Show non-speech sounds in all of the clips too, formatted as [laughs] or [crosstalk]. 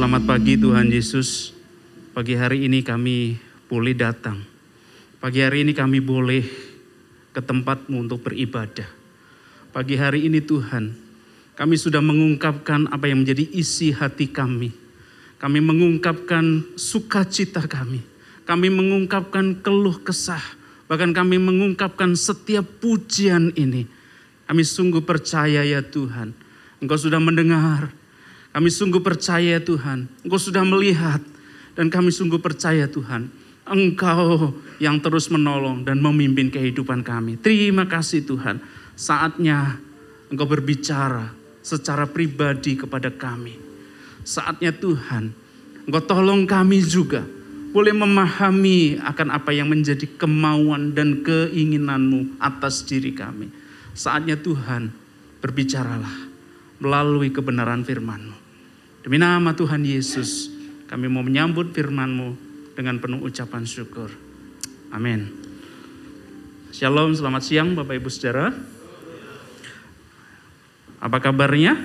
Selamat pagi Tuhan Yesus. Pagi hari ini kami boleh datang. Pagi hari ini kami boleh ke tempatmu untuk beribadah. Pagi hari ini Tuhan, kami sudah mengungkapkan apa yang menjadi isi hati kami. Kami mengungkapkan sukacita kami. Kami mengungkapkan keluh kesah. Bahkan kami mengungkapkan setiap pujian ini. Kami sungguh percaya ya Tuhan. Engkau sudah mendengar. Kami sungguh percaya ya Tuhan. Engkau sudah melihat. Dan kami sungguh percaya Tuhan. Engkau yang terus menolong dan memimpin kehidupan kami. Terima kasih Tuhan. Saatnya Engkau berbicara secara pribadi kepada kami. Saatnya Tuhan, Engkau tolong kami juga boleh memahami akan apa yang menjadi kemauan dan keinginanmu atas diri kami. Saatnya Tuhan, berbicaralah melalui kebenaran firman-Mu. Demi nama Tuhan Yesus, kami mau menyambut firman-Mu dengan penuh ucapan syukur. Amin. Shalom, selamat siang Bapak Ibu Saudara. Apa kabarnya?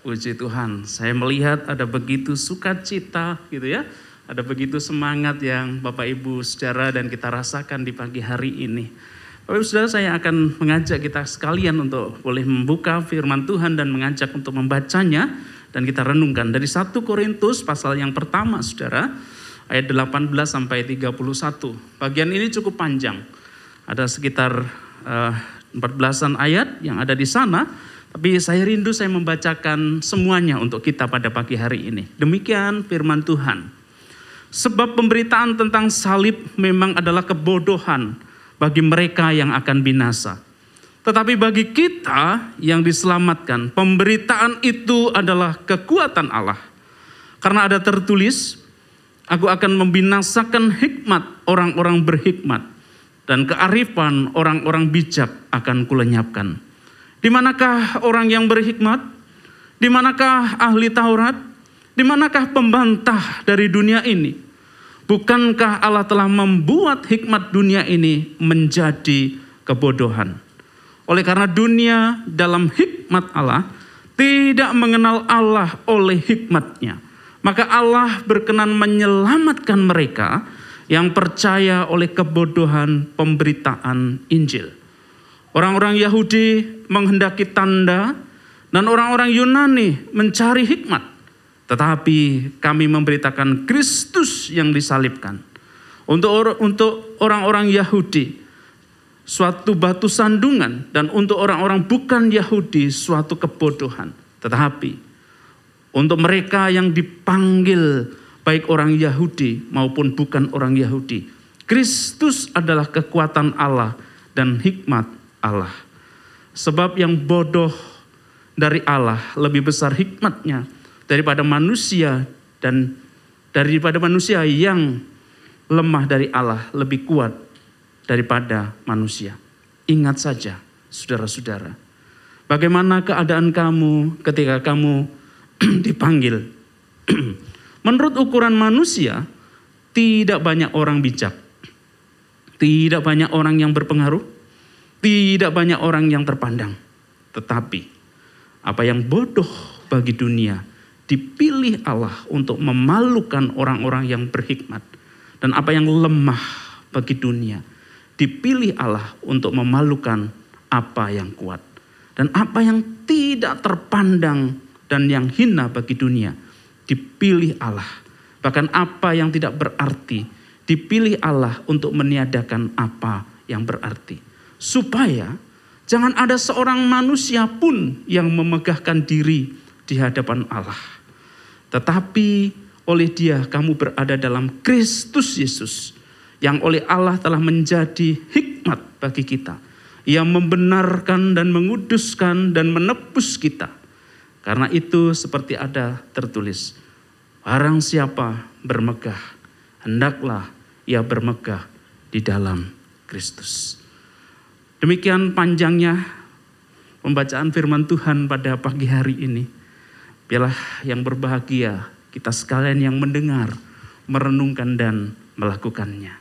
Puji Tuhan, saya melihat ada begitu sukacita gitu ya. Ada begitu semangat yang Bapak Ibu Saudara dan kita rasakan di pagi hari ini. Bapak Ibu Saudara saya akan mengajak kita sekalian untuk boleh membuka firman Tuhan dan mengajak untuk membacanya dan kita renungkan dari 1 Korintus pasal yang pertama Saudara ayat 18 sampai 31. Bagian ini cukup panjang. Ada sekitar uh, 14-an ayat yang ada di sana, tapi saya rindu saya membacakan semuanya untuk kita pada pagi hari ini. Demikian firman Tuhan. Sebab pemberitaan tentang salib memang adalah kebodohan bagi mereka yang akan binasa. Tetapi bagi kita yang diselamatkan, pemberitaan itu adalah kekuatan Allah. Karena ada tertulis, aku akan membinasakan hikmat orang-orang berhikmat dan kearifan orang-orang bijak akan kulenyapkan. Di manakah orang yang berhikmat? Di manakah ahli Taurat? Di manakah pembantah dari dunia ini? Bukankah Allah telah membuat hikmat dunia ini menjadi kebodohan? Oleh karena dunia dalam hikmat Allah tidak mengenal Allah oleh hikmatnya. Maka Allah berkenan menyelamatkan mereka yang percaya oleh kebodohan pemberitaan Injil. Orang-orang Yahudi menghendaki tanda dan orang-orang Yunani mencari hikmat. Tetapi kami memberitakan Kristus yang disalibkan. Untuk untuk orang-orang Yahudi suatu batu sandungan dan untuk orang-orang bukan Yahudi suatu kebodohan. Tetapi untuk mereka yang dipanggil baik orang Yahudi maupun bukan orang Yahudi, Kristus adalah kekuatan Allah dan hikmat Allah. Sebab yang bodoh dari Allah lebih besar hikmatnya daripada manusia dan daripada manusia yang lemah dari Allah lebih kuat daripada manusia. Ingat saja, saudara-saudara, bagaimana keadaan kamu ketika kamu [clears throat] dipanggil. [clears throat] Menurut ukuran manusia, tidak banyak orang bijak, tidak banyak orang yang berpengaruh, tidak banyak orang yang terpandang. Tetapi apa yang bodoh bagi dunia dipilih Allah untuk memalukan orang-orang yang berhikmat. Dan apa yang lemah bagi dunia dipilih Allah untuk memalukan apa yang kuat. Dan apa yang tidak terpandang dan yang hina bagi dunia dipilih Allah. Bahkan apa yang tidak berarti dipilih Allah untuk meniadakan apa yang berarti. Supaya jangan ada seorang manusia pun yang memegahkan diri di hadapan Allah. Tetapi oleh dia kamu berada dalam Kristus Yesus yang oleh Allah telah menjadi hikmat bagi kita. Yang membenarkan dan menguduskan dan menebus kita. Karena itu seperti ada tertulis. Barang siapa bermegah, hendaklah ia bermegah di dalam Kristus. Demikian panjangnya pembacaan firman Tuhan pada pagi hari ini. Biarlah yang berbahagia kita sekalian yang mendengar, merenungkan dan melakukannya.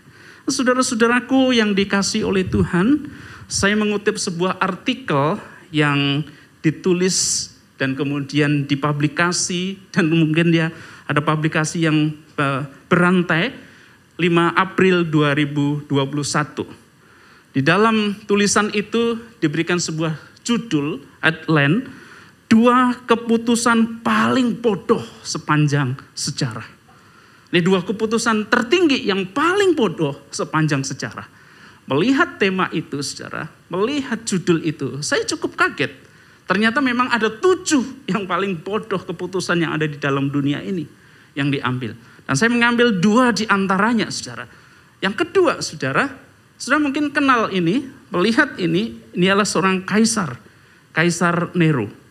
Saudara-saudaraku yang dikasih oleh Tuhan, saya mengutip sebuah artikel yang ditulis dan kemudian dipublikasi dan mungkin dia ada publikasi yang uh, berantai 5 April 2021. Di dalam tulisan itu diberikan sebuah judul headline dua keputusan paling bodoh sepanjang sejarah. Ini dua keputusan tertinggi yang paling bodoh sepanjang sejarah. Melihat tema itu secara, melihat judul itu, saya cukup kaget. Ternyata memang ada tujuh yang paling bodoh keputusan yang ada di dalam dunia ini yang diambil. Dan saya mengambil dua di antaranya secara. Yang kedua saudara, sudah mungkin kenal ini, melihat ini, ini adalah seorang kaisar, Kaisar Nero.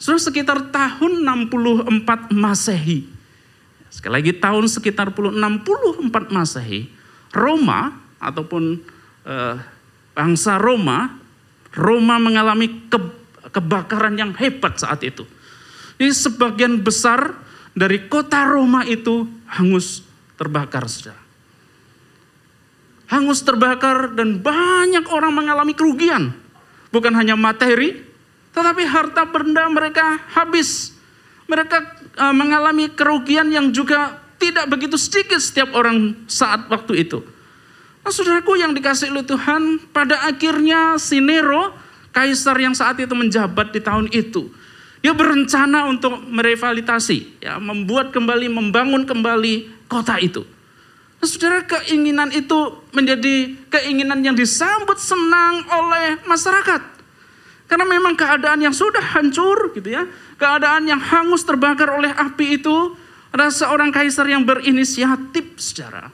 Sudah sekitar tahun 64 Masehi, Sekali lagi tahun sekitar 64 Masehi, Roma ataupun eh, bangsa Roma, Roma mengalami ke, kebakaran yang hebat saat itu. Ini sebagian besar dari kota Roma itu hangus terbakar, saudara. Hangus terbakar dan banyak orang mengalami kerugian. Bukan hanya materi, tetapi harta benda mereka habis. Mereka uh, mengalami kerugian yang juga tidak begitu sedikit setiap orang saat waktu itu. Nah, saudaraku yang dikasih oleh Tuhan, pada akhirnya si Nero, kaisar yang saat itu menjabat di tahun itu, dia berencana untuk merevalitasi, ya, membuat kembali, membangun kembali kota itu. Nah, saudara keinginan itu menjadi keinginan yang disambut senang oleh masyarakat. Karena memang keadaan yang sudah hancur gitu ya keadaan yang hangus terbakar oleh api itu, ada seorang kaisar yang berinisiatif secara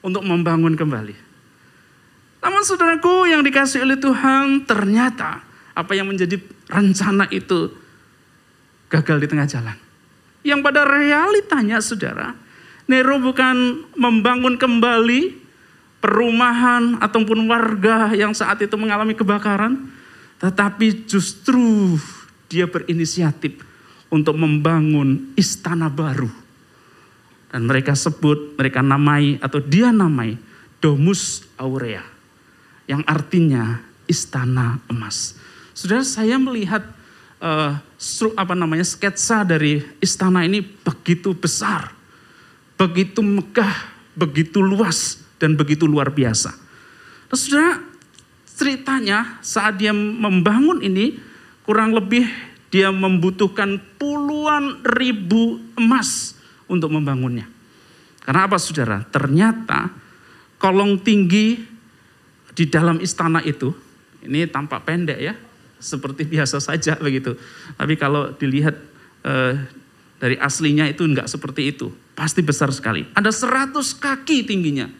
untuk membangun kembali. Namun saudaraku yang dikasih oleh Tuhan, ternyata apa yang menjadi rencana itu gagal di tengah jalan. Yang pada realitanya saudara, Nero bukan membangun kembali perumahan ataupun warga yang saat itu mengalami kebakaran, tetapi justru dia berinisiatif untuk membangun istana baru. Dan mereka sebut, mereka namai atau dia namai Domus Aurea. Yang artinya istana emas. Saudara saya melihat uh, apa namanya sketsa dari istana ini begitu besar, begitu megah, begitu luas dan begitu luar biasa. Nah, saudara ceritanya saat dia membangun ini kurang lebih dia membutuhkan puluhan ribu emas untuk membangunnya. Karena apa saudara? Ternyata kolong tinggi di dalam istana itu, ini tampak pendek ya, seperti [laughs] biasa saja begitu. Tapi kalau dilihat eh, dari aslinya itu enggak seperti itu. Pasti besar sekali. Ada 100 kaki tingginya.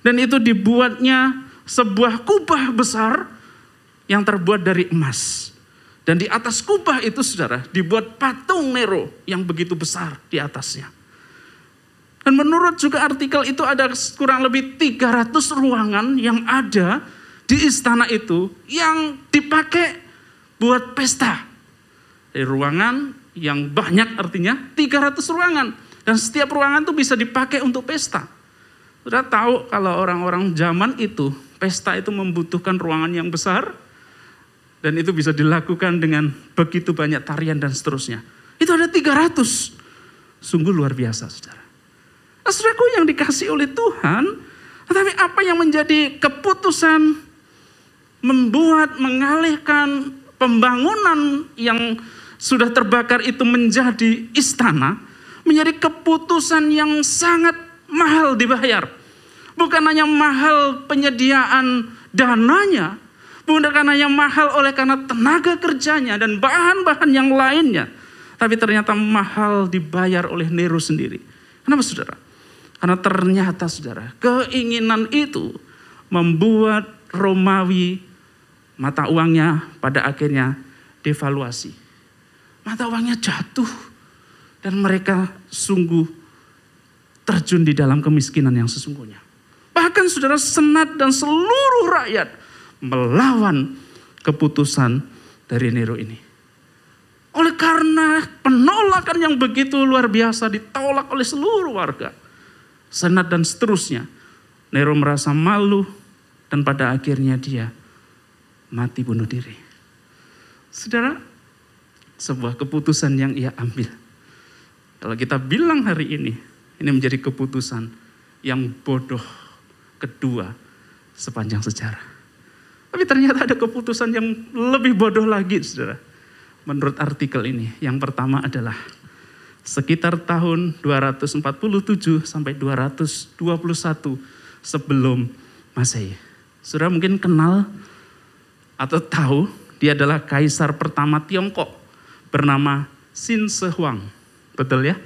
Dan itu dibuatnya sebuah kubah besar yang terbuat dari emas. Dan di atas kubah itu saudara dibuat patung Nero yang begitu besar di atasnya. Dan menurut juga artikel itu ada kurang lebih 300 ruangan yang ada di istana itu yang dipakai buat pesta. Dari ruangan yang banyak artinya 300 ruangan. Dan setiap ruangan itu bisa dipakai untuk pesta. Sudah tahu kalau orang-orang zaman itu pesta itu membutuhkan ruangan yang besar, dan itu bisa dilakukan dengan begitu banyak tarian dan seterusnya. Itu ada 300. Sungguh luar biasa, saudara. Nah, yang dikasih oleh Tuhan, tetapi apa yang menjadi keputusan membuat, mengalihkan pembangunan yang sudah terbakar itu menjadi istana, menjadi keputusan yang sangat mahal dibayar. Bukan hanya mahal penyediaan dananya, Bukan yang mahal oleh karena tenaga kerjanya dan bahan-bahan yang lainnya. Tapi ternyata mahal dibayar oleh Nero sendiri. Kenapa saudara? Karena ternyata saudara, keinginan itu membuat Romawi mata uangnya pada akhirnya devaluasi. Mata uangnya jatuh dan mereka sungguh terjun di dalam kemiskinan yang sesungguhnya. Bahkan saudara senat dan seluruh rakyat melawan keputusan dari Nero ini. Oleh karena penolakan yang begitu luar biasa ditolak oleh seluruh warga, senat dan seterusnya, Nero merasa malu dan pada akhirnya dia mati bunuh diri. Saudara, sebuah keputusan yang ia ambil. Kalau kita bilang hari ini, ini menjadi keputusan yang bodoh kedua sepanjang sejarah. Tapi ternyata ada keputusan yang lebih bodoh lagi, saudara. Menurut artikel ini, yang pertama adalah sekitar tahun 247 sampai 221 sebelum Masehi. Saudara mungkin kenal atau tahu dia adalah kaisar pertama Tiongkok bernama Xin Shi Huang. Betul ya?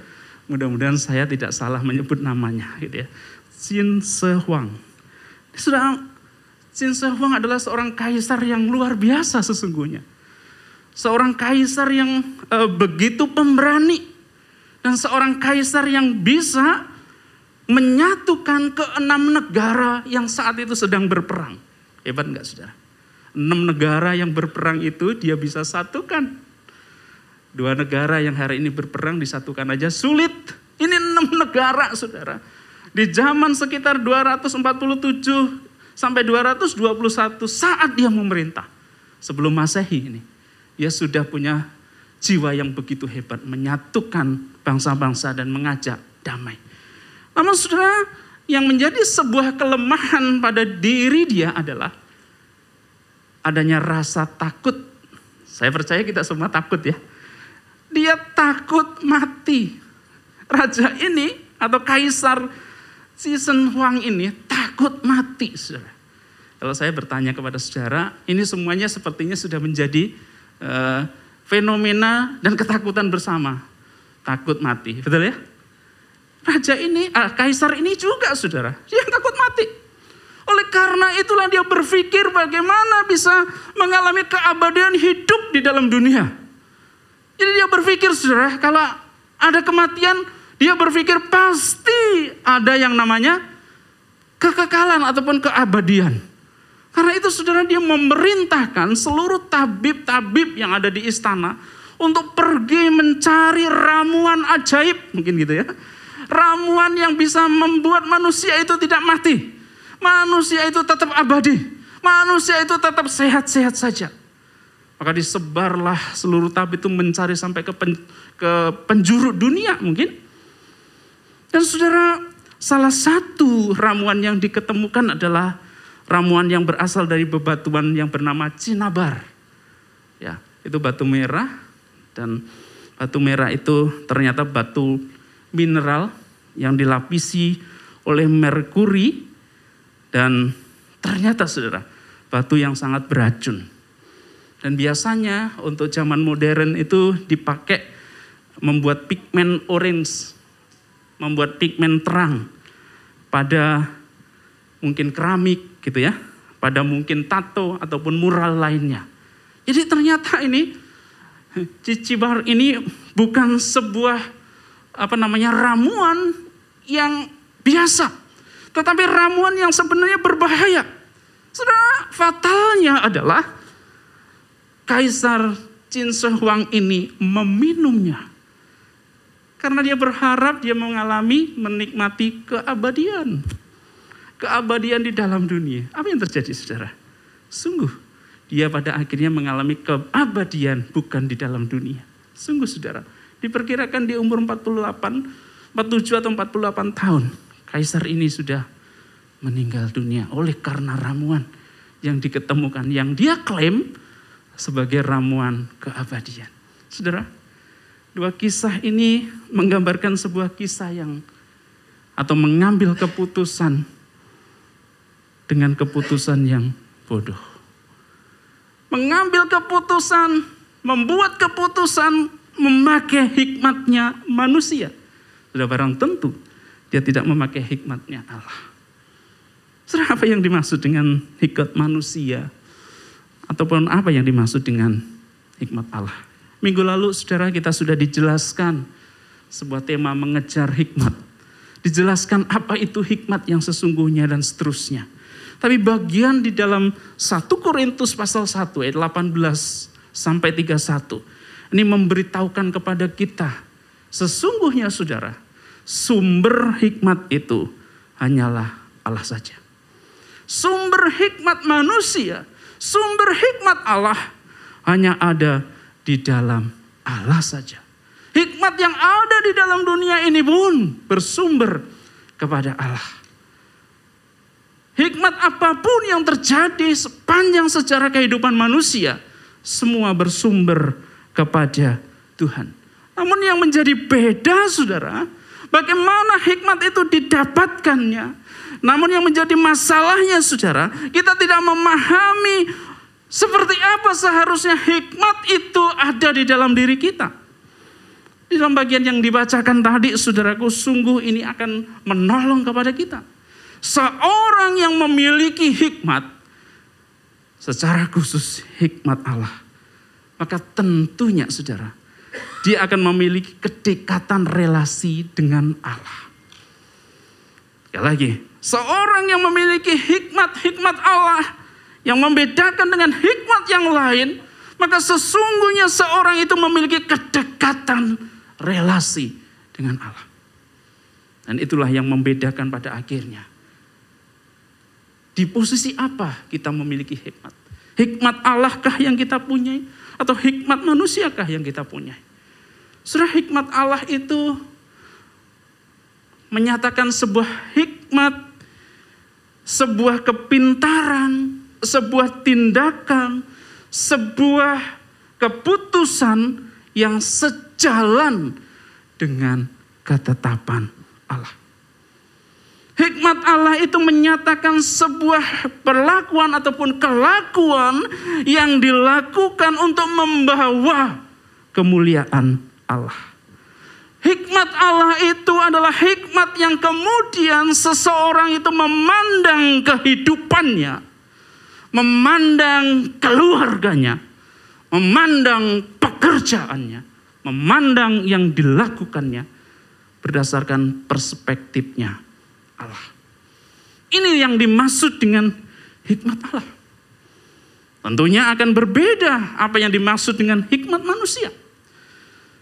Mudah-mudahan saya tidak salah menyebut namanya gitu ya. Xin Shi Huang. Sudah Xin Shi Huang adalah seorang kaisar yang luar biasa sesungguhnya. Seorang kaisar yang e, begitu pemberani dan seorang kaisar yang bisa menyatukan keenam negara yang saat itu sedang berperang. Hebat nggak saudara? Enam negara yang berperang itu dia bisa satukan. Dua negara yang hari ini berperang disatukan aja sulit. Ini enam negara saudara. Di zaman sekitar 247 sampai 221 saat dia memerintah. Sebelum masehi ini. Dia sudah punya jiwa yang begitu hebat. Menyatukan bangsa-bangsa dan mengajak damai. Namun saudara yang menjadi sebuah kelemahan pada diri dia adalah adanya rasa takut. Saya percaya kita semua takut ya. Dia takut mati. Raja ini atau kaisar Season Huang ini takut mati. Saudara. Kalau saya bertanya kepada saudara, ini semuanya sepertinya sudah menjadi uh, fenomena dan ketakutan bersama. Takut mati, betul ya? Raja ini, uh, kaisar ini juga saudara, dia takut mati. Oleh karena itulah dia berpikir bagaimana bisa mengalami keabadian hidup di dalam dunia. Jadi dia berpikir saudara, kalau ada kematian, dia berpikir pasti ada yang namanya kekekalan ataupun keabadian. Karena itu saudara dia memerintahkan seluruh tabib-tabib yang ada di istana untuk pergi mencari ramuan ajaib, mungkin gitu ya. Ramuan yang bisa membuat manusia itu tidak mati. Manusia itu tetap abadi. Manusia itu tetap sehat-sehat saja. Maka disebarlah seluruh tabib itu mencari sampai ke, pen, ke penjuru dunia mungkin. Dan saudara, salah satu ramuan yang diketemukan adalah ramuan yang berasal dari bebatuan yang bernama cinabar. Ya, itu batu merah dan batu merah itu ternyata batu mineral yang dilapisi oleh merkuri dan ternyata saudara, batu yang sangat beracun. Dan biasanya untuk zaman modern itu dipakai membuat pigmen orange, membuat pigmen terang pada mungkin keramik gitu ya, pada mungkin tato ataupun mural lainnya. Jadi ternyata ini cicibar ini bukan sebuah apa namanya ramuan yang biasa, tetapi ramuan yang sebenarnya berbahaya. Sudah fatalnya adalah Kaisar Qin Shi Huang ini meminumnya. Karena dia berharap dia mengalami, menikmati keabadian. Keabadian di dalam dunia. Apa yang terjadi saudara? Sungguh, dia pada akhirnya mengalami keabadian bukan di dalam dunia. Sungguh saudara, diperkirakan di umur 48, 47 atau 48 tahun kaisar ini sudah meninggal dunia oleh karena ramuan yang diketemukan yang dia klaim sebagai ramuan keabadian. Saudara, dua kisah ini menggambarkan sebuah kisah yang atau mengambil keputusan dengan keputusan yang bodoh. Mengambil keputusan, membuat keputusan memakai hikmatnya manusia. Sudah barang tentu dia tidak memakai hikmatnya Allah. Saudara, apa yang dimaksud dengan hikmat manusia? Ataupun apa yang dimaksud dengan hikmat Allah? Minggu lalu saudara kita sudah dijelaskan sebuah tema mengejar hikmat. Dijelaskan apa itu hikmat yang sesungguhnya dan seterusnya. Tapi bagian di dalam 1 Korintus pasal 1 ayat 18 sampai 31. Ini memberitahukan kepada kita. Sesungguhnya saudara, sumber hikmat itu hanyalah Allah saja. Sumber hikmat manusia, sumber hikmat Allah hanya ada di dalam Allah saja. Hikmat yang ada di dalam dunia ini pun bersumber kepada Allah. Hikmat apa pun yang terjadi sepanjang sejarah kehidupan manusia, semua bersumber kepada Tuhan. Namun yang menjadi beda saudara, bagaimana hikmat itu didapatkannya. Namun yang menjadi masalahnya saudara, kita tidak memahami seperti apa seharusnya hikmat itu ada di dalam diri kita. Di dalam bagian yang dibacakan tadi, saudaraku, sungguh ini akan menolong kepada kita. Seorang yang memiliki hikmat, secara khusus hikmat Allah, maka tentunya saudara, dia akan memiliki kedekatan relasi dengan Allah. Sekali lagi, seorang yang memiliki hikmat-hikmat Allah yang membedakan dengan hikmat yang lain, maka sesungguhnya seorang itu memiliki kedekatan relasi dengan Allah. Dan itulah yang membedakan pada akhirnya. Di posisi apa kita memiliki hikmat? Hikmat Allahkah yang kita punyai? Atau hikmat manusiakah yang kita punyai? Surah hikmat Allah itu menyatakan sebuah hikmat, sebuah kepintaran, sebuah tindakan, sebuah keputusan yang sejalan dengan ketetapan Allah. Hikmat Allah itu menyatakan sebuah perlakuan ataupun kelakuan yang dilakukan untuk membawa kemuliaan Allah. Hikmat Allah itu adalah hikmat yang kemudian seseorang itu memandang kehidupannya, memandang keluarganya, memandang pekerjaannya, memandang yang dilakukannya berdasarkan perspektifnya Allah. Ini yang dimaksud dengan hikmat Allah. Tentunya akan berbeda apa yang dimaksud dengan hikmat manusia.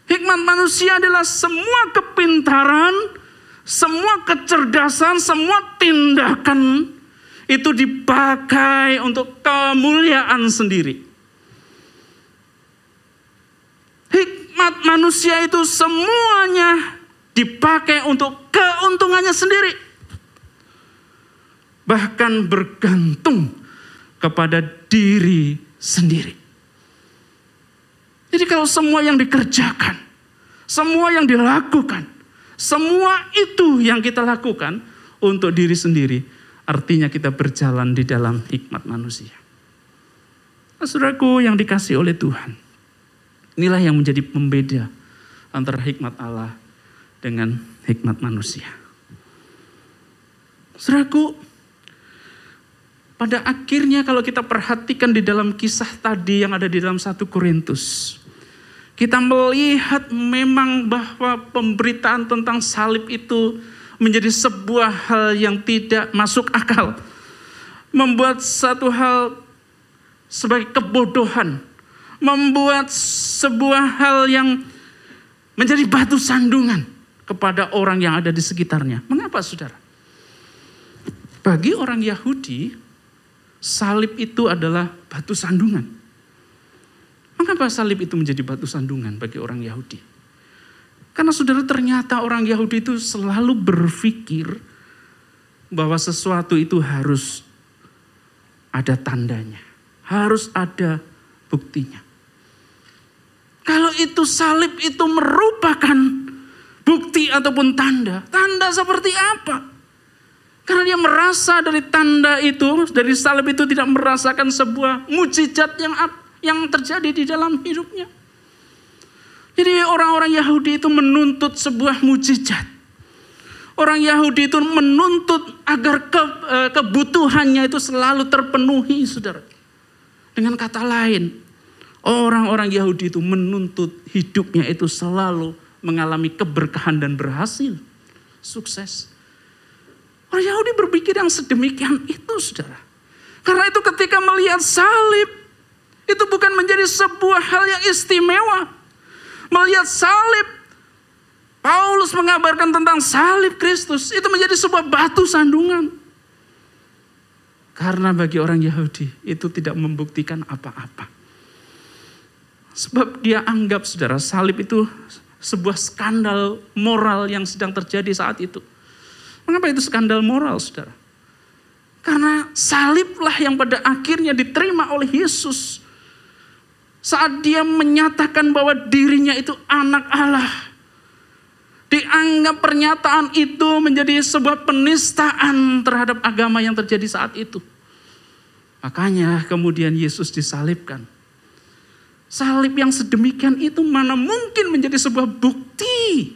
Hikmat manusia adalah semua kepintaran, semua kecerdasan, semua tindakan itu dipakai untuk kemuliaan sendiri. Hikmat manusia itu semuanya dipakai untuk keuntungannya sendiri bahkan bergantung kepada diri sendiri. Jadi kalau semua yang dikerjakan, semua yang dilakukan, semua itu yang kita lakukan untuk diri sendiri, artinya kita berjalan di dalam hikmat manusia. Nah, saudaraku yang dikasih oleh Tuhan, inilah yang menjadi pembeda antara hikmat Allah dengan hikmat manusia. Saudaraku, pada akhirnya kalau kita perhatikan di dalam kisah tadi yang ada di dalam satu Korintus. Kita melihat memang bahwa pemberitaan tentang salib itu menjadi sebuah hal yang tidak masuk akal. Membuat satu hal sebagai kebodohan. Membuat sebuah hal yang menjadi batu sandungan kepada orang yang ada di sekitarnya. Mengapa saudara? Bagi orang Yahudi, salib itu adalah batu sandungan. Mengapa salib itu menjadi batu sandungan bagi orang Yahudi? Karena saudara ternyata orang Yahudi itu selalu berpikir bahwa sesuatu itu harus ada tandanya. Harus ada buktinya. Kalau itu salib itu merupakan bukti ataupun tanda. Tanda seperti apa? Karena dia merasa dari tanda itu, dari salib itu tidak merasakan sebuah mujizat yang yang terjadi di dalam hidupnya. Jadi orang-orang Yahudi itu menuntut sebuah mujizat. Orang Yahudi itu menuntut agar ke, e, kebutuhannya itu selalu terpenuhi, saudara. Dengan kata lain, orang-orang Yahudi itu menuntut hidupnya itu selalu mengalami keberkahan dan berhasil. Sukses. Orang Yahudi berpikir yang sedemikian itu, saudara. Karena itu ketika melihat salib, itu bukan menjadi sebuah hal yang istimewa. Melihat salib, Paulus mengabarkan tentang salib Kristus, itu menjadi sebuah batu sandungan. Karena bagi orang Yahudi itu tidak membuktikan apa-apa. Sebab dia anggap saudara salib itu sebuah skandal moral yang sedang terjadi saat itu. Mengapa itu skandal moral saudara? Karena saliblah yang pada akhirnya diterima oleh Yesus. Saat dia menyatakan bahwa dirinya itu anak Allah. Dianggap pernyataan itu menjadi sebuah penistaan terhadap agama yang terjadi saat itu. Makanya kemudian Yesus disalibkan. Salib yang sedemikian itu mana mungkin menjadi sebuah bukti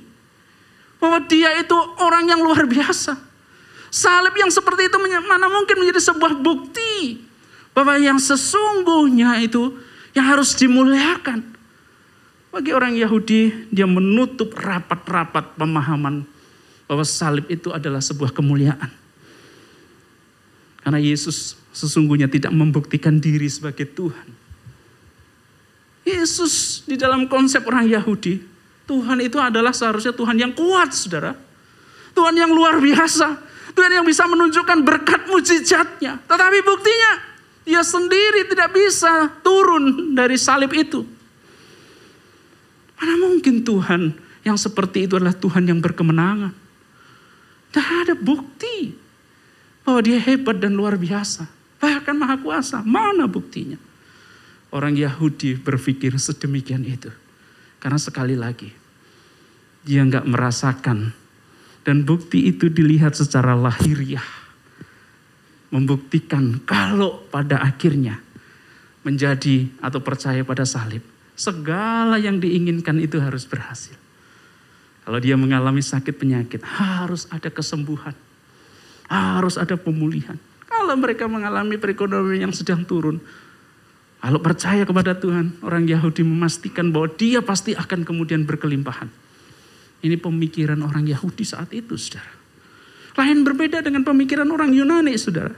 bahwa dia itu orang yang luar biasa. Salib yang seperti itu mana mungkin menjadi sebuah bukti bahwa yang sesungguhnya itu yang harus dimuliakan. Bagi orang Yahudi, dia menutup rapat-rapat pemahaman bahwa salib itu adalah sebuah kemuliaan. Karena Yesus sesungguhnya tidak membuktikan diri sebagai Tuhan. Yesus di dalam konsep orang Yahudi, Tuhan itu adalah seharusnya Tuhan yang kuat, saudara. Tuhan yang luar biasa. Tuhan yang bisa menunjukkan berkat mujizatnya. Tetapi buktinya, dia sendiri tidak bisa turun dari salib itu. Mana mungkin Tuhan yang seperti itu adalah Tuhan yang berkemenangan. Tidak ada bukti bahwa dia hebat dan luar biasa. Bahkan maha kuasa. Mana buktinya? Orang Yahudi berpikir sedemikian itu. Karena sekali lagi, dia nggak merasakan. Dan bukti itu dilihat secara lahiriah. Membuktikan kalau pada akhirnya menjadi atau percaya pada salib. Segala yang diinginkan itu harus berhasil. Kalau dia mengalami sakit penyakit, harus ada kesembuhan. Harus ada pemulihan. Kalau mereka mengalami perekonomian yang sedang turun, kalau percaya kepada Tuhan, orang Yahudi memastikan bahwa dia pasti akan kemudian berkelimpahan. Ini pemikiran orang Yahudi saat itu, saudara. Lain berbeda dengan pemikiran orang Yunani, saudara.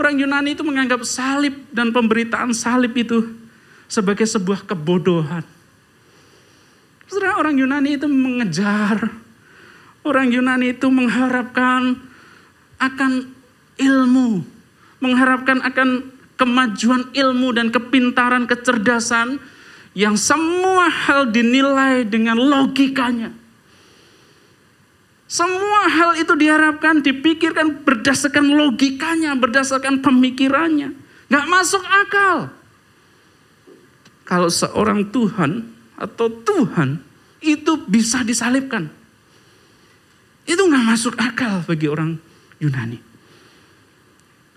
Orang Yunani itu menganggap salib dan pemberitaan salib itu sebagai sebuah kebodohan. Saudara, orang Yunani itu mengejar, orang Yunani itu mengharapkan akan ilmu, mengharapkan akan kemajuan ilmu dan kepintaran, kecerdasan yang semua hal dinilai dengan logikanya. Semua hal itu diharapkan dipikirkan berdasarkan logikanya, berdasarkan pemikirannya. Gak masuk akal. Kalau seorang Tuhan atau Tuhan itu bisa disalibkan. Itu gak masuk akal bagi orang Yunani.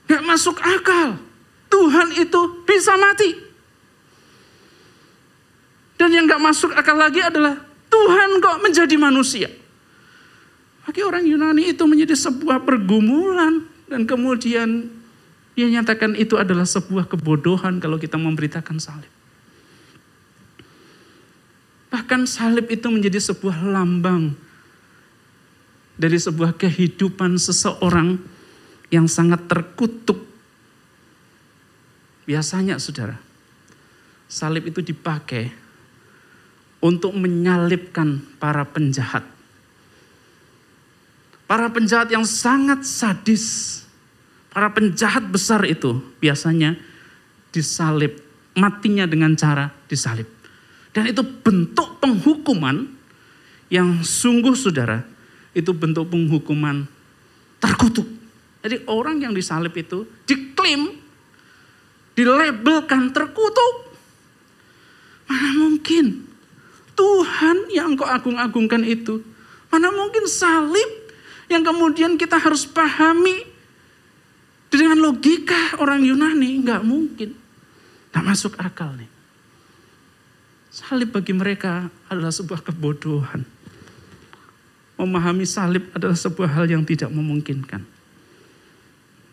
Gak masuk akal. Tuhan itu bisa mati. Dan yang gak masuk akal lagi adalah Tuhan kok menjadi manusia. Bagi orang Yunani itu menjadi sebuah pergumulan dan kemudian dia nyatakan itu adalah sebuah kebodohan kalau kita memberitakan salib. Bahkan salib itu menjadi sebuah lambang dari sebuah kehidupan seseorang yang sangat terkutuk Biasanya saudara, salib itu dipakai untuk menyalibkan para penjahat. Para penjahat yang sangat sadis, para penjahat besar itu biasanya disalib, matinya dengan cara disalib. Dan itu bentuk penghukuman yang sungguh saudara, itu bentuk penghukuman terkutuk. Jadi orang yang disalib itu diklaim dilabelkan terkutuk. Mana mungkin Tuhan yang kau agung-agungkan itu. Mana mungkin salib yang kemudian kita harus pahami dengan logika orang Yunani. Enggak mungkin. Tidak masuk akal nih. Salib bagi mereka adalah sebuah kebodohan. Memahami salib adalah sebuah hal yang tidak memungkinkan.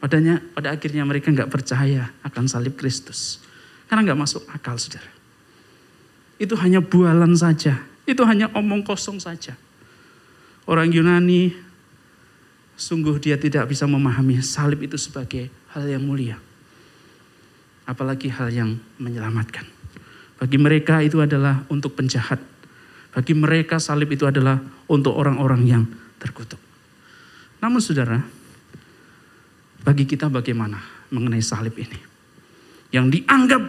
Padanya, pada akhirnya mereka nggak percaya akan salib Kristus. Karena nggak masuk akal, saudara. Itu hanya bualan saja. Itu hanya omong kosong saja. Orang Yunani, sungguh dia tidak bisa memahami salib itu sebagai hal yang mulia. Apalagi hal yang menyelamatkan. Bagi mereka itu adalah untuk penjahat. Bagi mereka salib itu adalah untuk orang-orang yang terkutuk. Namun saudara, bagi kita bagaimana mengenai salib ini? Yang dianggap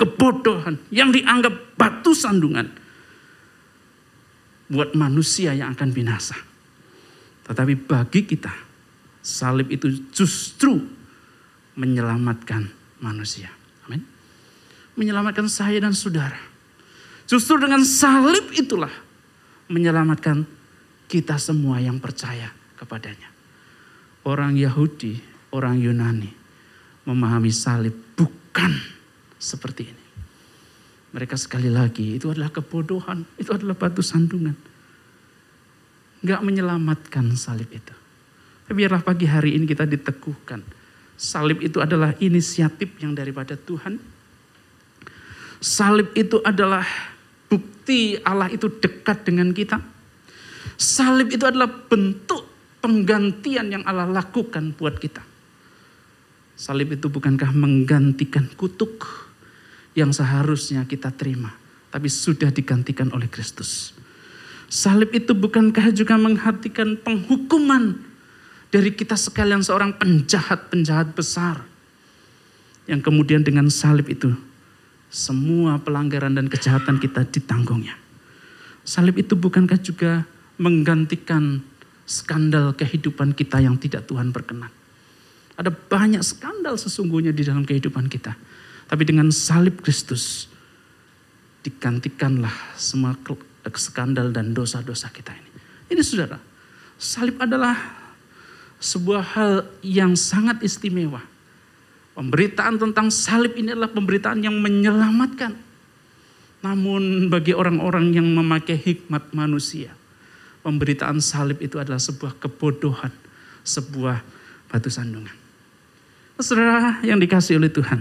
kebodohan, yang dianggap batu sandungan buat manusia yang akan binasa. Tetapi bagi kita, salib itu justru menyelamatkan manusia. Amin. Menyelamatkan saya dan saudara. Justru dengan salib itulah menyelamatkan kita semua yang percaya kepadanya. Orang Yahudi, orang Yunani memahami salib bukan seperti ini. Mereka sekali lagi itu adalah kebodohan, itu adalah batu sandungan. Enggak menyelamatkan salib itu. Biarlah pagi hari ini kita diteguhkan. Salib itu adalah inisiatif yang daripada Tuhan. Salib itu adalah bukti Allah itu dekat dengan kita. Salib itu adalah bentuk penggantian yang Allah lakukan buat kita. Salib itu bukankah menggantikan kutuk yang seharusnya kita terima, tapi sudah digantikan oleh Kristus. Salib itu bukankah juga menghatikan penghukuman dari kita sekalian seorang penjahat-penjahat besar. Yang kemudian dengan salib itu semua pelanggaran dan kejahatan kita ditanggungnya. Salib itu bukankah juga menggantikan skandal kehidupan kita yang tidak Tuhan berkenan. Ada banyak skandal sesungguhnya di dalam kehidupan kita. Tapi dengan salib Kristus digantikanlah semua skandal dan dosa-dosa kita ini. Ini saudara, salib adalah sebuah hal yang sangat istimewa. Pemberitaan tentang salib ini adalah pemberitaan yang menyelamatkan. Namun bagi orang-orang yang memakai hikmat manusia, pemberitaan salib itu adalah sebuah kebodohan, sebuah batu sandungan. Saudara yang dikasih oleh Tuhan,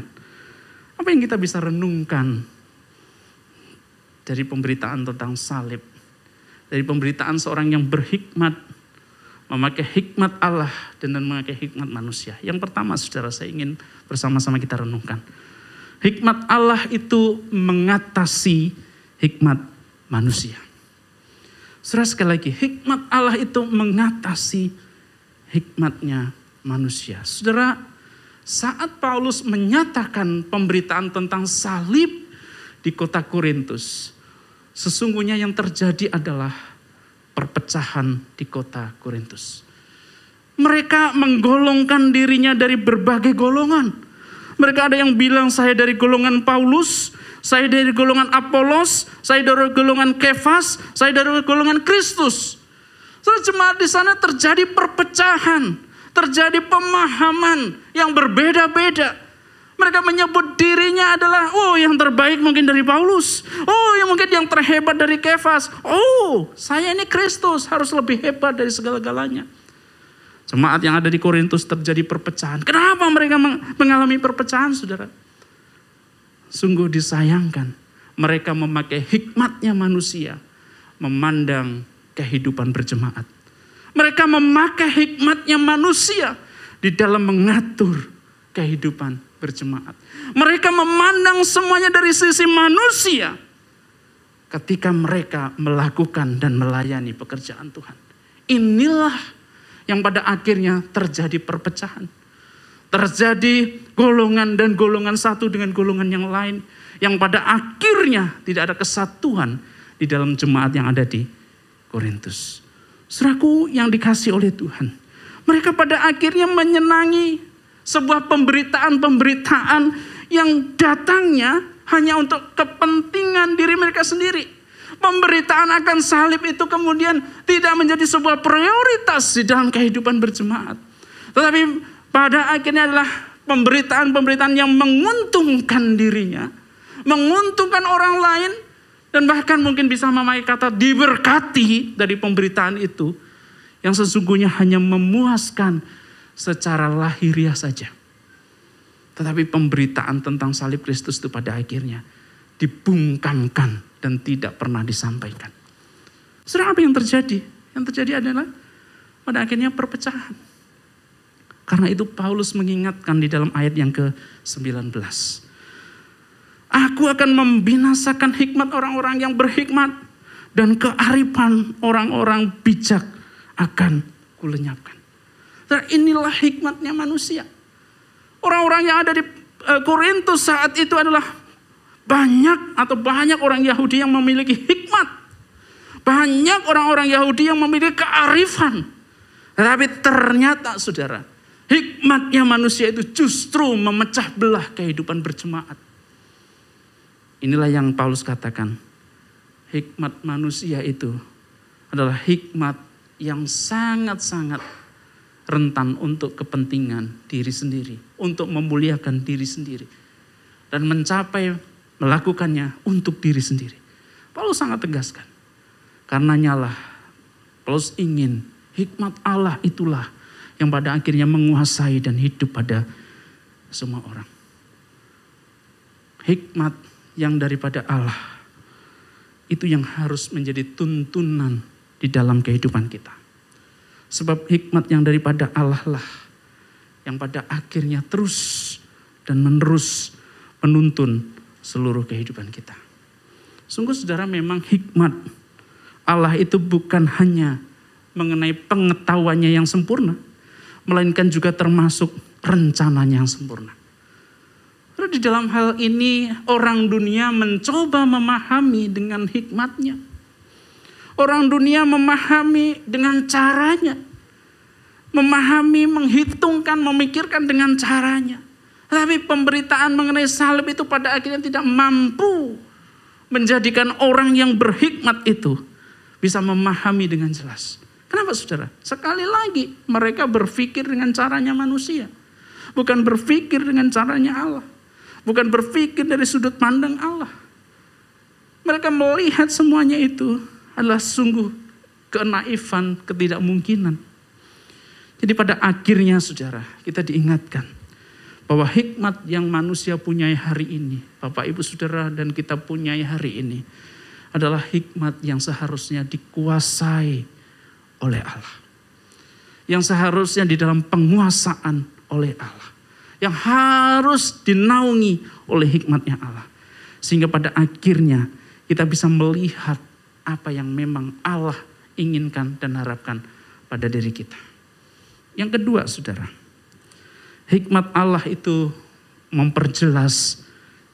apa yang kita bisa renungkan dari pemberitaan tentang salib? Dari pemberitaan seorang yang berhikmat, memakai hikmat Allah dan memakai hikmat manusia. Yang pertama saudara saya ingin bersama-sama kita renungkan. Hikmat Allah itu mengatasi hikmat manusia. Saudara sekali lagi, hikmat Allah itu mengatasi hikmatnya manusia. Saudara, saat Paulus menyatakan pemberitaan tentang salib di kota Korintus, sesungguhnya yang terjadi adalah perpecahan di kota Korintus. Mereka menggolongkan dirinya dari berbagai golongan. Mereka ada yang bilang saya dari golongan Paulus, saya dari golongan Apolos, saya dari golongan Kefas, saya dari golongan Kristus. Saudara jemaat di sana terjadi perpecahan terjadi pemahaman yang berbeda-beda. Mereka menyebut dirinya adalah, oh yang terbaik mungkin dari Paulus. Oh yang mungkin yang terhebat dari Kefas. Oh saya ini Kristus harus lebih hebat dari segala-galanya. Jemaat yang ada di Korintus terjadi perpecahan. Kenapa mereka mengalami perpecahan saudara? Sungguh disayangkan. Mereka memakai hikmatnya manusia. Memandang kehidupan berjemaat. Mereka memakai hikmatnya manusia di dalam mengatur kehidupan berjemaat. Mereka memandang semuanya dari sisi manusia ketika mereka melakukan dan melayani pekerjaan Tuhan. Inilah yang pada akhirnya terjadi perpecahan. Terjadi golongan dan golongan satu dengan golongan yang lain. Yang pada akhirnya tidak ada kesatuan di dalam jemaat yang ada di Korintus. Seraku yang dikasih oleh Tuhan. Mereka pada akhirnya menyenangi sebuah pemberitaan-pemberitaan yang datangnya hanya untuk kepentingan diri mereka sendiri. Pemberitaan akan salib itu kemudian tidak menjadi sebuah prioritas di dalam kehidupan berjemaat. Tetapi pada akhirnya adalah pemberitaan-pemberitaan yang menguntungkan dirinya, menguntungkan orang lain, dan bahkan mungkin bisa memakai kata diberkati dari pemberitaan itu. Yang sesungguhnya hanya memuaskan secara lahiriah saja. Tetapi pemberitaan tentang salib Kristus itu pada akhirnya dibungkamkan dan tidak pernah disampaikan. Sudah apa yang terjadi? Yang terjadi adalah pada akhirnya perpecahan. Karena itu Paulus mengingatkan di dalam ayat yang ke-19. Aku akan membinasakan hikmat orang-orang yang berhikmat dan kearifan orang-orang bijak akan kulenyapkan. Dan inilah hikmatnya manusia. Orang-orang yang ada di eh, Korintus saat itu adalah Banyak atau banyak orang Yahudi yang memiliki hikmat. Banyak orang-orang Yahudi yang memiliki kearifan. Tapi ternyata saudara, hikmatnya manusia itu justru memecah belah kehidupan berjemaat. Inilah yang Paulus katakan. Hikmat manusia itu adalah hikmat yang sangat-sangat rentan untuk kepentingan diri sendiri, untuk memuliakan diri sendiri, dan mencapai melakukannya untuk diri sendiri. Paulus sangat tegaskan, karena nyala Paulus ingin hikmat Allah itulah yang pada akhirnya menguasai dan hidup pada semua orang. Hikmat yang daripada Allah itu yang harus menjadi tuntunan di dalam kehidupan kita. Sebab hikmat yang daripada Allah lah yang pada akhirnya terus dan menerus menuntun seluruh kehidupan kita. Sungguh saudara memang hikmat Allah itu bukan hanya mengenai pengetahuannya yang sempurna, melainkan juga termasuk rencananya yang sempurna. Lalu di dalam hal ini orang dunia mencoba memahami dengan hikmatnya. Orang dunia memahami dengan caranya. Memahami, menghitungkan, memikirkan dengan caranya. Tapi pemberitaan mengenai salib itu pada akhirnya tidak mampu menjadikan orang yang berhikmat itu bisa memahami dengan jelas. Kenapa saudara? Sekali lagi mereka berpikir dengan caranya manusia. Bukan berpikir dengan caranya Allah. Bukan berpikir dari sudut pandang Allah. Mereka melihat semuanya itu adalah sungguh kenaifan, ketidakmungkinan. Jadi pada akhirnya saudara kita diingatkan bahwa hikmat yang manusia punyai hari ini, Bapak Ibu Saudara dan kita punyai hari ini adalah hikmat yang seharusnya dikuasai oleh Allah. Yang seharusnya di dalam penguasaan oleh Allah. Yang harus dinaungi oleh hikmatnya Allah. Sehingga pada akhirnya kita bisa melihat apa yang memang Allah inginkan dan harapkan pada diri kita. Yang kedua saudara, Hikmat Allah itu memperjelas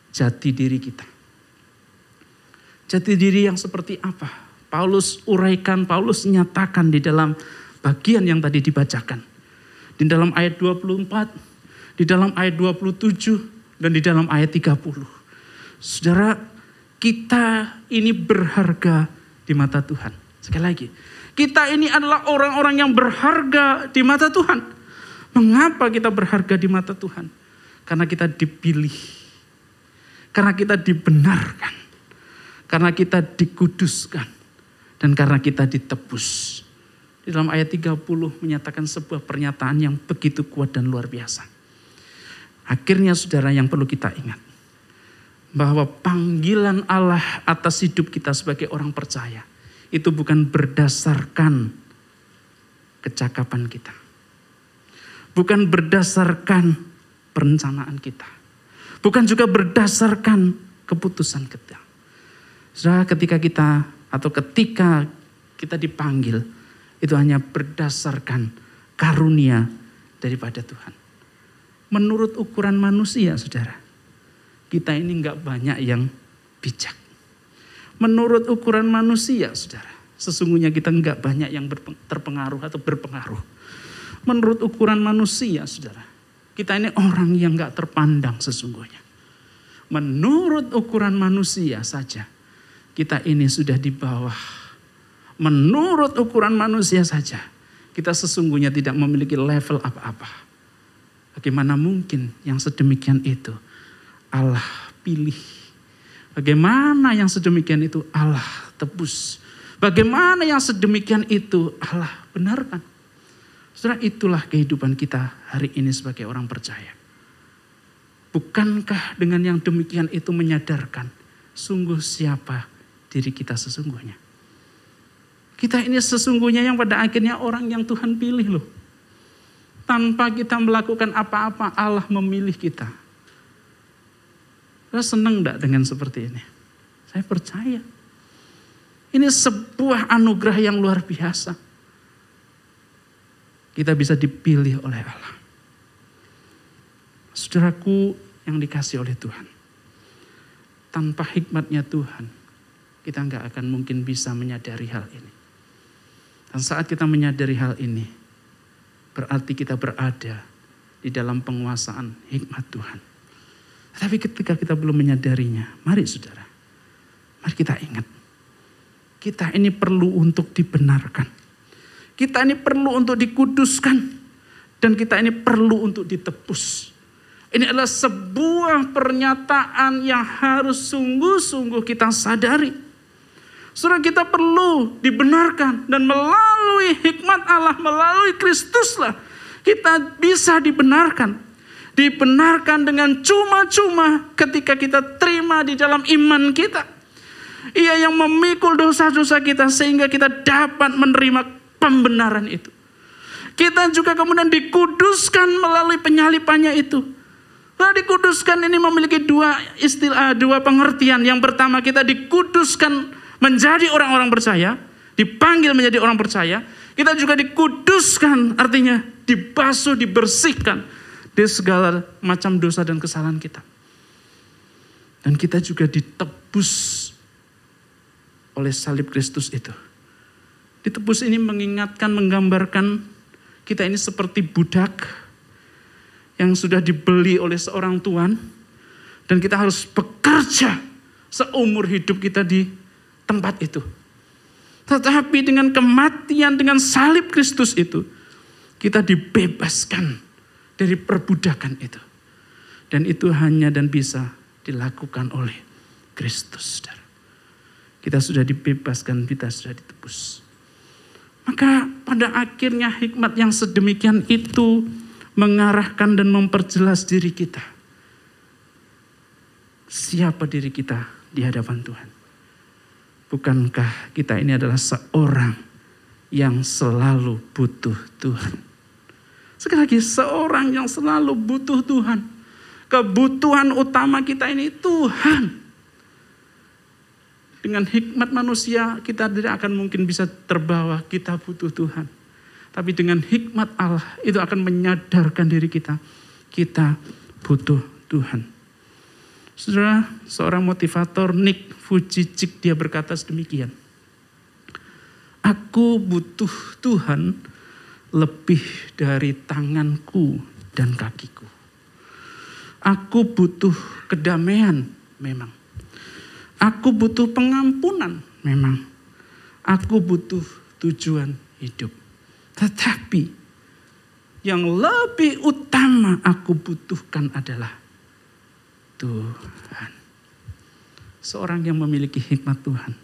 jati diri kita. Jati diri yang seperti apa? Paulus uraikan, Paulus nyatakan di dalam bagian yang tadi dibacakan. Di dalam ayat 24, di dalam ayat 27, dan di dalam ayat 30. Saudara, kita ini berharga di mata Tuhan. Sekali lagi, kita ini adalah orang-orang yang berharga di mata Tuhan. Mengapa kita berharga di mata Tuhan? Karena kita dipilih. Karena kita dibenarkan. Karena kita dikuduskan. Dan karena kita ditebus. Di dalam ayat 30 menyatakan sebuah pernyataan yang begitu kuat dan luar biasa. Akhirnya saudara yang perlu kita ingat. Bahwa panggilan Allah atas hidup kita sebagai orang percaya. Itu bukan berdasarkan kecakapan kita bukan berdasarkan perencanaan kita. Bukan juga berdasarkan keputusan kita. Saudara, ketika kita atau ketika kita dipanggil, itu hanya berdasarkan karunia daripada Tuhan. Menurut ukuran manusia, saudara, kita ini nggak banyak yang bijak. Menurut ukuran manusia, saudara, sesungguhnya kita nggak banyak yang terpengaruh atau berpengaruh menurut ukuran manusia, saudara. Kita ini orang yang gak terpandang sesungguhnya. Menurut ukuran manusia saja, kita ini sudah di bawah. Menurut ukuran manusia saja, kita sesungguhnya tidak memiliki level apa-apa. Bagaimana mungkin yang sedemikian itu Allah pilih? Bagaimana yang sedemikian itu Allah tebus? Bagaimana yang sedemikian itu Allah benarkan? Saudara, itulah kehidupan kita hari ini sebagai orang percaya. Bukankah dengan yang demikian itu menyadarkan sungguh siapa diri kita sesungguhnya? Kita ini sesungguhnya yang pada akhirnya orang yang Tuhan pilih loh. Tanpa kita melakukan apa-apa Allah memilih kita. Saya senang enggak dengan seperti ini? Saya percaya. Ini sebuah anugerah yang luar biasa kita bisa dipilih oleh Allah. Saudaraku yang dikasih oleh Tuhan. tanpa hikmatnya Tuhan, kita nggak akan mungkin bisa menyadari hal ini. Dan saat kita menyadari hal ini, berarti kita berada di dalam penguasaan hikmat Tuhan. Tapi ketika kita belum menyadarinya, mari saudara, mari kita ingat. Kita ini perlu untuk dibenarkan. Kita ini perlu untuk dikuduskan. Dan kita ini perlu untuk ditebus. Ini adalah sebuah pernyataan yang harus sungguh-sungguh kita sadari. Saudara kita perlu dibenarkan dan melalui hikmat Allah, melalui Kristuslah kita bisa dibenarkan. Dibenarkan dengan cuma-cuma ketika kita terima di dalam iman kita. Ia yang memikul dosa-dosa kita sehingga kita dapat menerima pembenaran itu. Kita juga kemudian dikuduskan melalui penyalipannya itu. Nah, dikuduskan ini memiliki dua istilah, dua pengertian. Yang pertama kita dikuduskan menjadi orang-orang percaya, dipanggil menjadi orang percaya. Kita juga dikuduskan, artinya dibasuh, dibersihkan dari segala macam dosa dan kesalahan kita. Dan kita juga ditebus oleh salib Kristus itu. Ditebus ini mengingatkan, menggambarkan kita ini seperti budak yang sudah dibeli oleh seorang tuan dan kita harus bekerja seumur hidup kita di tempat itu. Tetapi dengan kematian, dengan salib Kristus itu, kita dibebaskan dari perbudakan itu. Dan itu hanya dan bisa dilakukan oleh Kristus. Kita sudah dibebaskan, kita sudah ditebus. Maka pada akhirnya hikmat yang sedemikian itu mengarahkan dan memperjelas diri kita. Siapa diri kita di hadapan Tuhan? Bukankah kita ini adalah seorang yang selalu butuh Tuhan? Sekali lagi, seorang yang selalu butuh Tuhan. Kebutuhan utama kita ini Tuhan. Dengan hikmat manusia kita tidak akan mungkin bisa terbawa, kita butuh Tuhan. Tapi dengan hikmat Allah itu akan menyadarkan diri kita, kita butuh Tuhan. Saudara, seorang motivator Nick Fujicik dia berkata sedemikian. Aku butuh Tuhan lebih dari tanganku dan kakiku. Aku butuh kedamaian memang. Aku butuh pengampunan memang. Aku butuh tujuan hidup. Tetapi yang lebih utama aku butuhkan adalah Tuhan. Seorang yang memiliki hikmat Tuhan,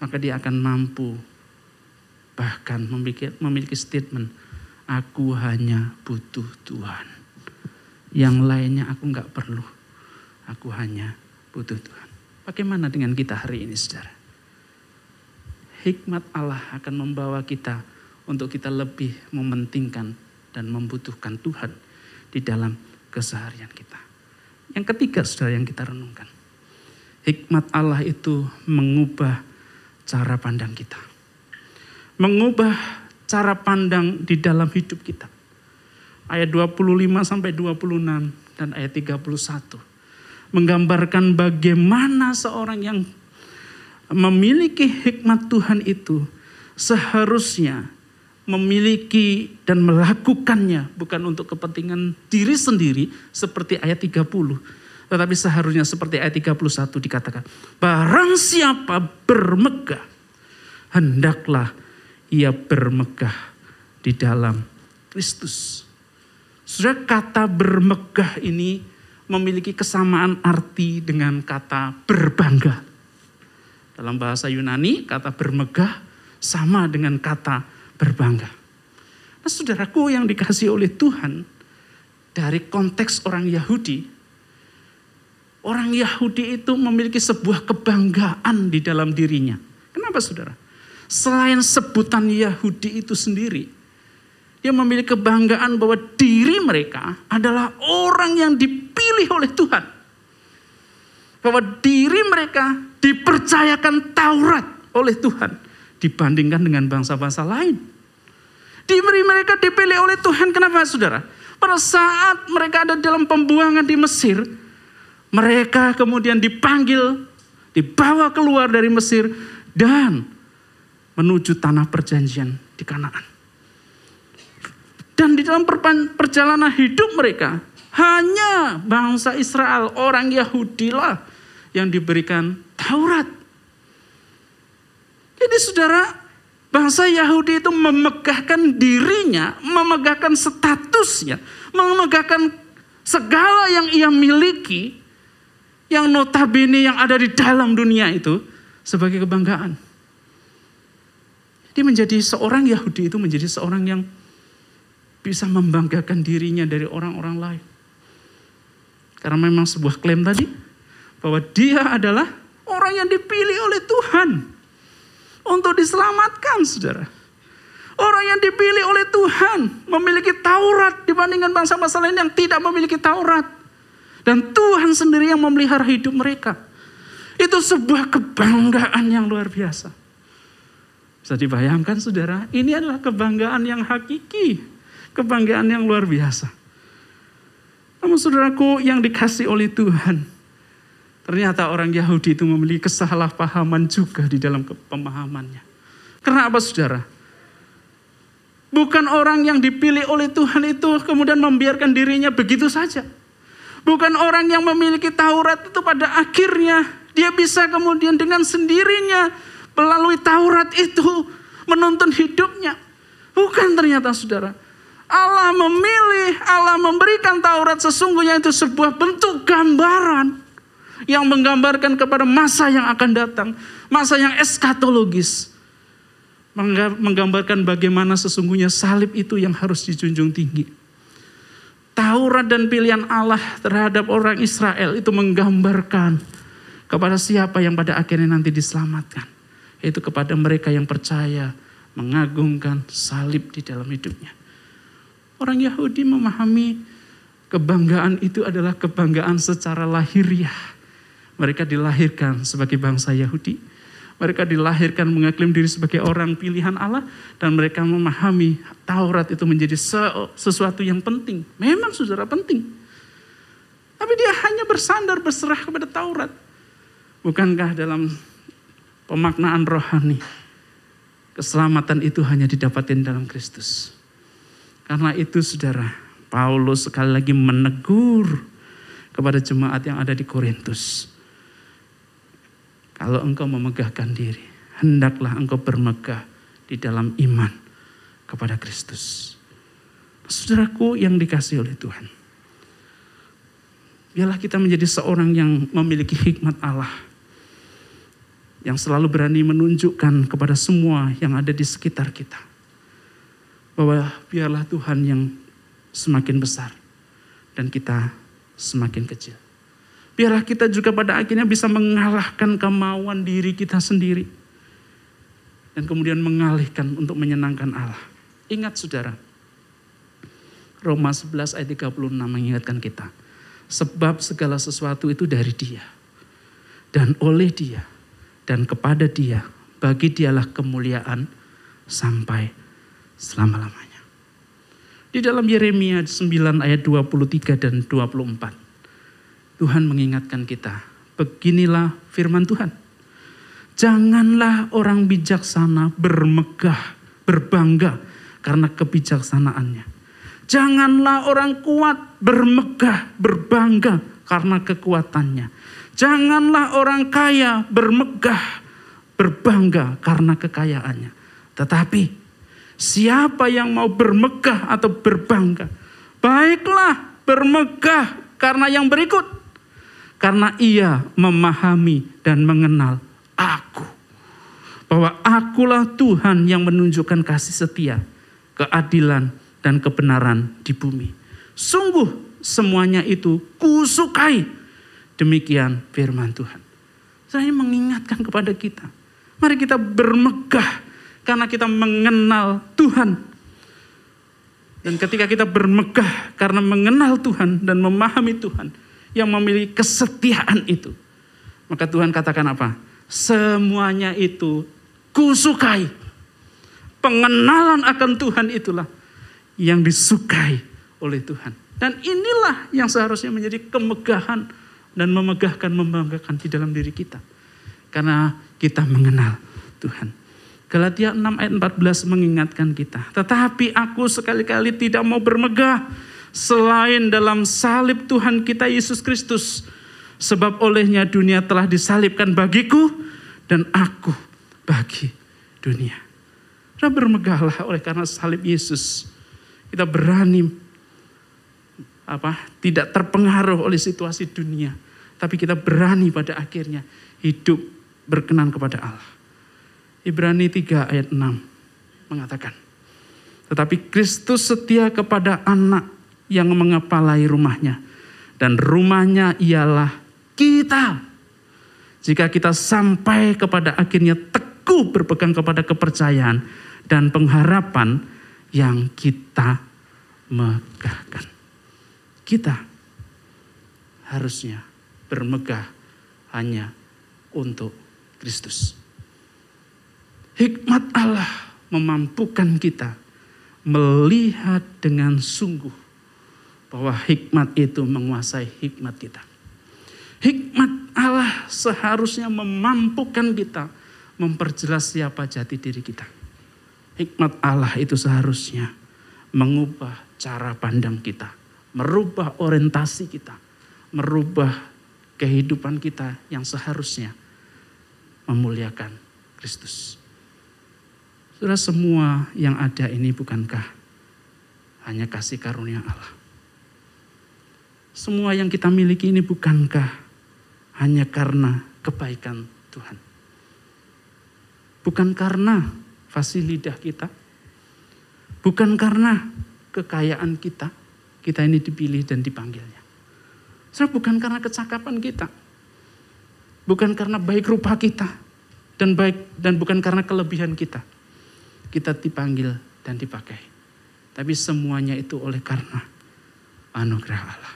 maka dia akan mampu bahkan memiliki, memiliki statement, aku hanya butuh Tuhan. Yang lainnya aku nggak perlu, aku hanya butuh Tuhan. Bagaimana dengan kita hari ini saudara? Hikmat Allah akan membawa kita untuk kita lebih mementingkan dan membutuhkan Tuhan di dalam keseharian kita. Yang ketiga saudara yang kita renungkan. Hikmat Allah itu mengubah cara pandang kita. Mengubah cara pandang di dalam hidup kita. Ayat 25 sampai 26 dan ayat 31. Menggambarkan bagaimana seorang yang memiliki hikmat Tuhan itu seharusnya memiliki dan melakukannya bukan untuk kepentingan diri sendiri seperti ayat 30. Tetapi seharusnya seperti ayat 31 dikatakan. Barang siapa bermegah, hendaklah ia bermegah di dalam Kristus. Sudah kata bermegah ini memiliki kesamaan arti dengan kata berbangga. Dalam bahasa Yunani kata bermegah sama dengan kata berbangga. Nah saudaraku yang dikasih oleh Tuhan dari konteks orang Yahudi, orang Yahudi itu memiliki sebuah kebanggaan di dalam dirinya. Kenapa saudara? Selain sebutan Yahudi itu sendiri, dia memiliki kebanggaan bahwa diri mereka adalah orang yang dipilih oleh Tuhan. Bahwa diri mereka dipercayakan Taurat oleh Tuhan dibandingkan dengan bangsa-bangsa lain. Diberi mereka dipilih oleh Tuhan. Kenapa saudara? Pada saat mereka ada dalam pembuangan di Mesir, Mereka kemudian dipanggil, dibawa keluar dari Mesir dan menuju tanah perjanjian di Kanaan. Dan di dalam perjalanan hidup mereka, hanya bangsa Israel, orang Yahudi lah yang diberikan Taurat. Jadi saudara, bangsa Yahudi itu memegahkan dirinya, memegahkan statusnya, memegahkan segala yang ia miliki, yang notabene yang ada di dalam dunia itu sebagai kebanggaan. Dia menjadi seorang Yahudi itu menjadi seorang yang bisa membanggakan dirinya dari orang-orang lain. Karena memang sebuah klaim tadi bahwa dia adalah orang yang dipilih oleh Tuhan untuk diselamatkan, saudara. Orang yang dipilih oleh Tuhan memiliki Taurat dibandingkan bangsa-bangsa lain yang tidak memiliki Taurat. Dan Tuhan sendiri yang memelihara hidup mereka. Itu sebuah kebanggaan yang luar biasa. Bisa dibayangkan saudara, ini adalah kebanggaan yang hakiki Kebanggaan yang luar biasa. Namun saudaraku yang dikasih oleh Tuhan, ternyata orang Yahudi itu memiliki kesalahpahaman juga di dalam pemahamannya. Karena apa saudara? Bukan orang yang dipilih oleh Tuhan itu kemudian membiarkan dirinya begitu saja. Bukan orang yang memiliki Taurat itu pada akhirnya dia bisa kemudian dengan sendirinya melalui Taurat itu menuntun hidupnya. Bukan ternyata saudara. Allah memilih, Allah memberikan Taurat sesungguhnya itu sebuah bentuk gambaran yang menggambarkan kepada masa yang akan datang, masa yang eskatologis. Menggambarkan bagaimana sesungguhnya salib itu yang harus dijunjung tinggi. Taurat dan pilihan Allah terhadap orang Israel itu menggambarkan kepada siapa yang pada akhirnya nanti diselamatkan. Yaitu kepada mereka yang percaya, mengagungkan salib di dalam hidupnya. Orang Yahudi memahami kebanggaan itu adalah kebanggaan secara lahiriah. Mereka dilahirkan sebagai bangsa Yahudi. Mereka dilahirkan mengklaim diri sebagai orang pilihan Allah. Dan mereka memahami Taurat itu menjadi sesuatu yang penting. Memang saudara penting. Tapi dia hanya bersandar berserah kepada Taurat. Bukankah dalam pemaknaan rohani. Keselamatan itu hanya didapatkan dalam Kristus. Karena itu saudara, Paulus sekali lagi menegur kepada jemaat yang ada di Korintus. Kalau engkau memegahkan diri, hendaklah engkau bermegah di dalam iman kepada Kristus. Saudaraku yang dikasih oleh Tuhan. Biarlah kita menjadi seorang yang memiliki hikmat Allah. Yang selalu berani menunjukkan kepada semua yang ada di sekitar kita bahwa biarlah Tuhan yang semakin besar dan kita semakin kecil. Biarlah kita juga pada akhirnya bisa mengalahkan kemauan diri kita sendiri. Dan kemudian mengalihkan untuk menyenangkan Allah. Ingat saudara, Roma 11 ayat 36 mengingatkan kita. Sebab segala sesuatu itu dari dia. Dan oleh dia. Dan kepada dia. Bagi dialah kemuliaan sampai selama-lamanya. Di dalam Yeremia 9 ayat 23 dan 24. Tuhan mengingatkan kita, beginilah firman Tuhan. Janganlah orang bijaksana bermegah, berbangga karena kebijaksanaannya. Janganlah orang kuat bermegah, berbangga karena kekuatannya. Janganlah orang kaya bermegah, berbangga karena kekayaannya. Tetapi Siapa yang mau bermegah atau berbangga, baiklah bermegah karena yang berikut. Karena ia memahami dan mengenal aku. Bahwa akulah Tuhan yang menunjukkan kasih setia, keadilan, dan kebenaran di bumi. Sungguh semuanya itu kusukai. Demikian firman Tuhan. Saya mengingatkan kepada kita. Mari kita bermegah karena kita mengenal Tuhan. Dan ketika kita bermegah karena mengenal Tuhan dan memahami Tuhan yang memiliki kesetiaan itu. Maka Tuhan katakan apa? Semuanya itu kusukai. Pengenalan akan Tuhan itulah yang disukai oleh Tuhan. Dan inilah yang seharusnya menjadi kemegahan dan memegahkan, membanggakan di dalam diri kita. Karena kita mengenal Tuhan. Galatia 6 ayat 14 mengingatkan kita. Tetapi aku sekali-kali tidak mau bermegah selain dalam salib Tuhan kita Yesus Kristus. Sebab olehnya dunia telah disalibkan bagiku dan aku bagi dunia. Kita bermegahlah oleh karena salib Yesus. Kita berani apa tidak terpengaruh oleh situasi dunia, tapi kita berani pada akhirnya hidup berkenan kepada Allah. Ibrani 3 ayat 6 mengatakan, tetapi Kristus setia kepada anak yang mengepalai rumahnya. Dan rumahnya ialah kita. Jika kita sampai kepada akhirnya teguh berpegang kepada kepercayaan dan pengharapan yang kita megahkan. Kita harusnya bermegah hanya untuk Kristus. Hikmat Allah memampukan kita melihat dengan sungguh bahwa hikmat itu menguasai hikmat kita. Hikmat Allah seharusnya memampukan kita memperjelas siapa jati diri kita. Hikmat Allah itu seharusnya mengubah cara pandang kita merubah orientasi kita, merubah kehidupan kita yang seharusnya memuliakan Kristus. Sudah semua yang ada ini bukankah hanya kasih karunia Allah? Semua yang kita miliki ini bukankah hanya karena kebaikan Tuhan? Bukan karena fasilitas kita, bukan karena kekayaan kita, kita ini dipilih dan dipanggilnya. Saudara, bukan karena kecakapan kita. Bukan karena baik rupa kita. Dan baik dan bukan karena kelebihan kita. Kita dipanggil dan dipakai. Tapi semuanya itu oleh karena anugerah Allah.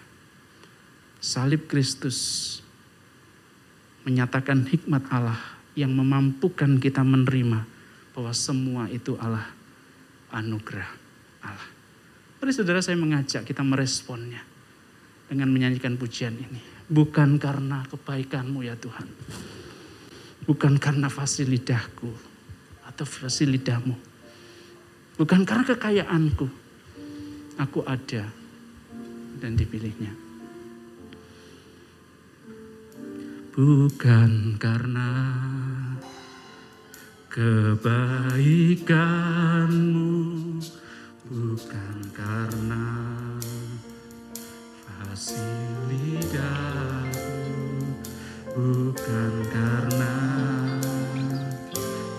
Salib Kristus menyatakan hikmat Allah yang memampukan kita menerima bahwa semua itu Allah anugerah Allah. Mari saudara saya mengajak kita meresponnya dengan menyanyikan pujian ini. Bukan karena kebaikanmu ya Tuhan. Bukan karena fasilidahku atau fasilidahmu. Bukan karena kekayaanku. Aku ada dan dipilihnya. Bukan karena kebaikanmu bukan karena fasilitasmu, bukan karena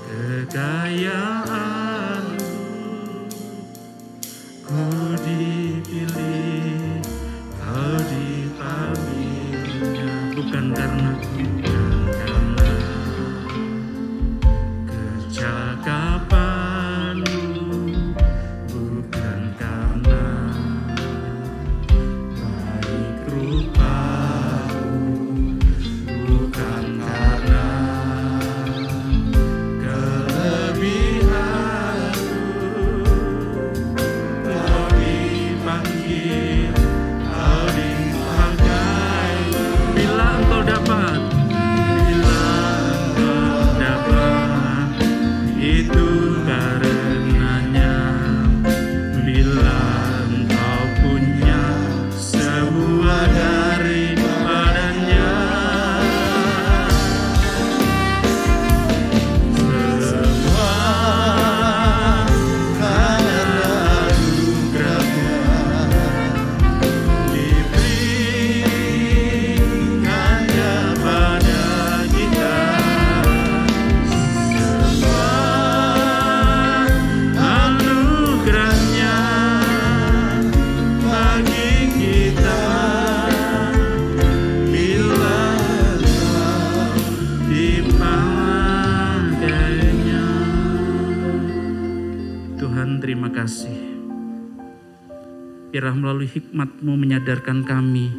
kekayaanmu, ku melalui hikmatmu menyadarkan kami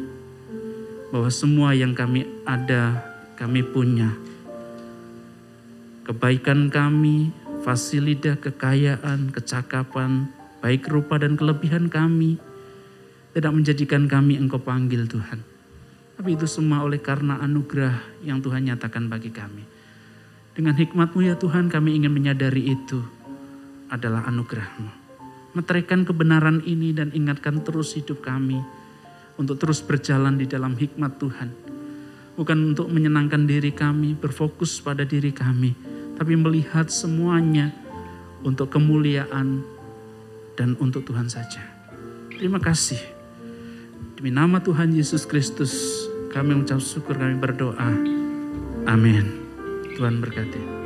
bahwa semua yang kami ada, kami punya. Kebaikan kami, fasilitas, kekayaan, kecakapan, baik rupa dan kelebihan kami, tidak menjadikan kami engkau panggil Tuhan. Tapi itu semua oleh karena anugerah yang Tuhan nyatakan bagi kami. Dengan hikmatmu ya Tuhan kami ingin menyadari itu adalah anugerahmu. Meterikan kebenaran ini dan ingatkan terus hidup kami untuk terus berjalan di dalam hikmat Tuhan. Bukan untuk menyenangkan diri kami, berfokus pada diri kami, tapi melihat semuanya untuk kemuliaan dan untuk Tuhan saja. Terima kasih. Demi nama Tuhan Yesus Kristus, kami mengucap syukur, kami berdoa. Amin. Tuhan berkati.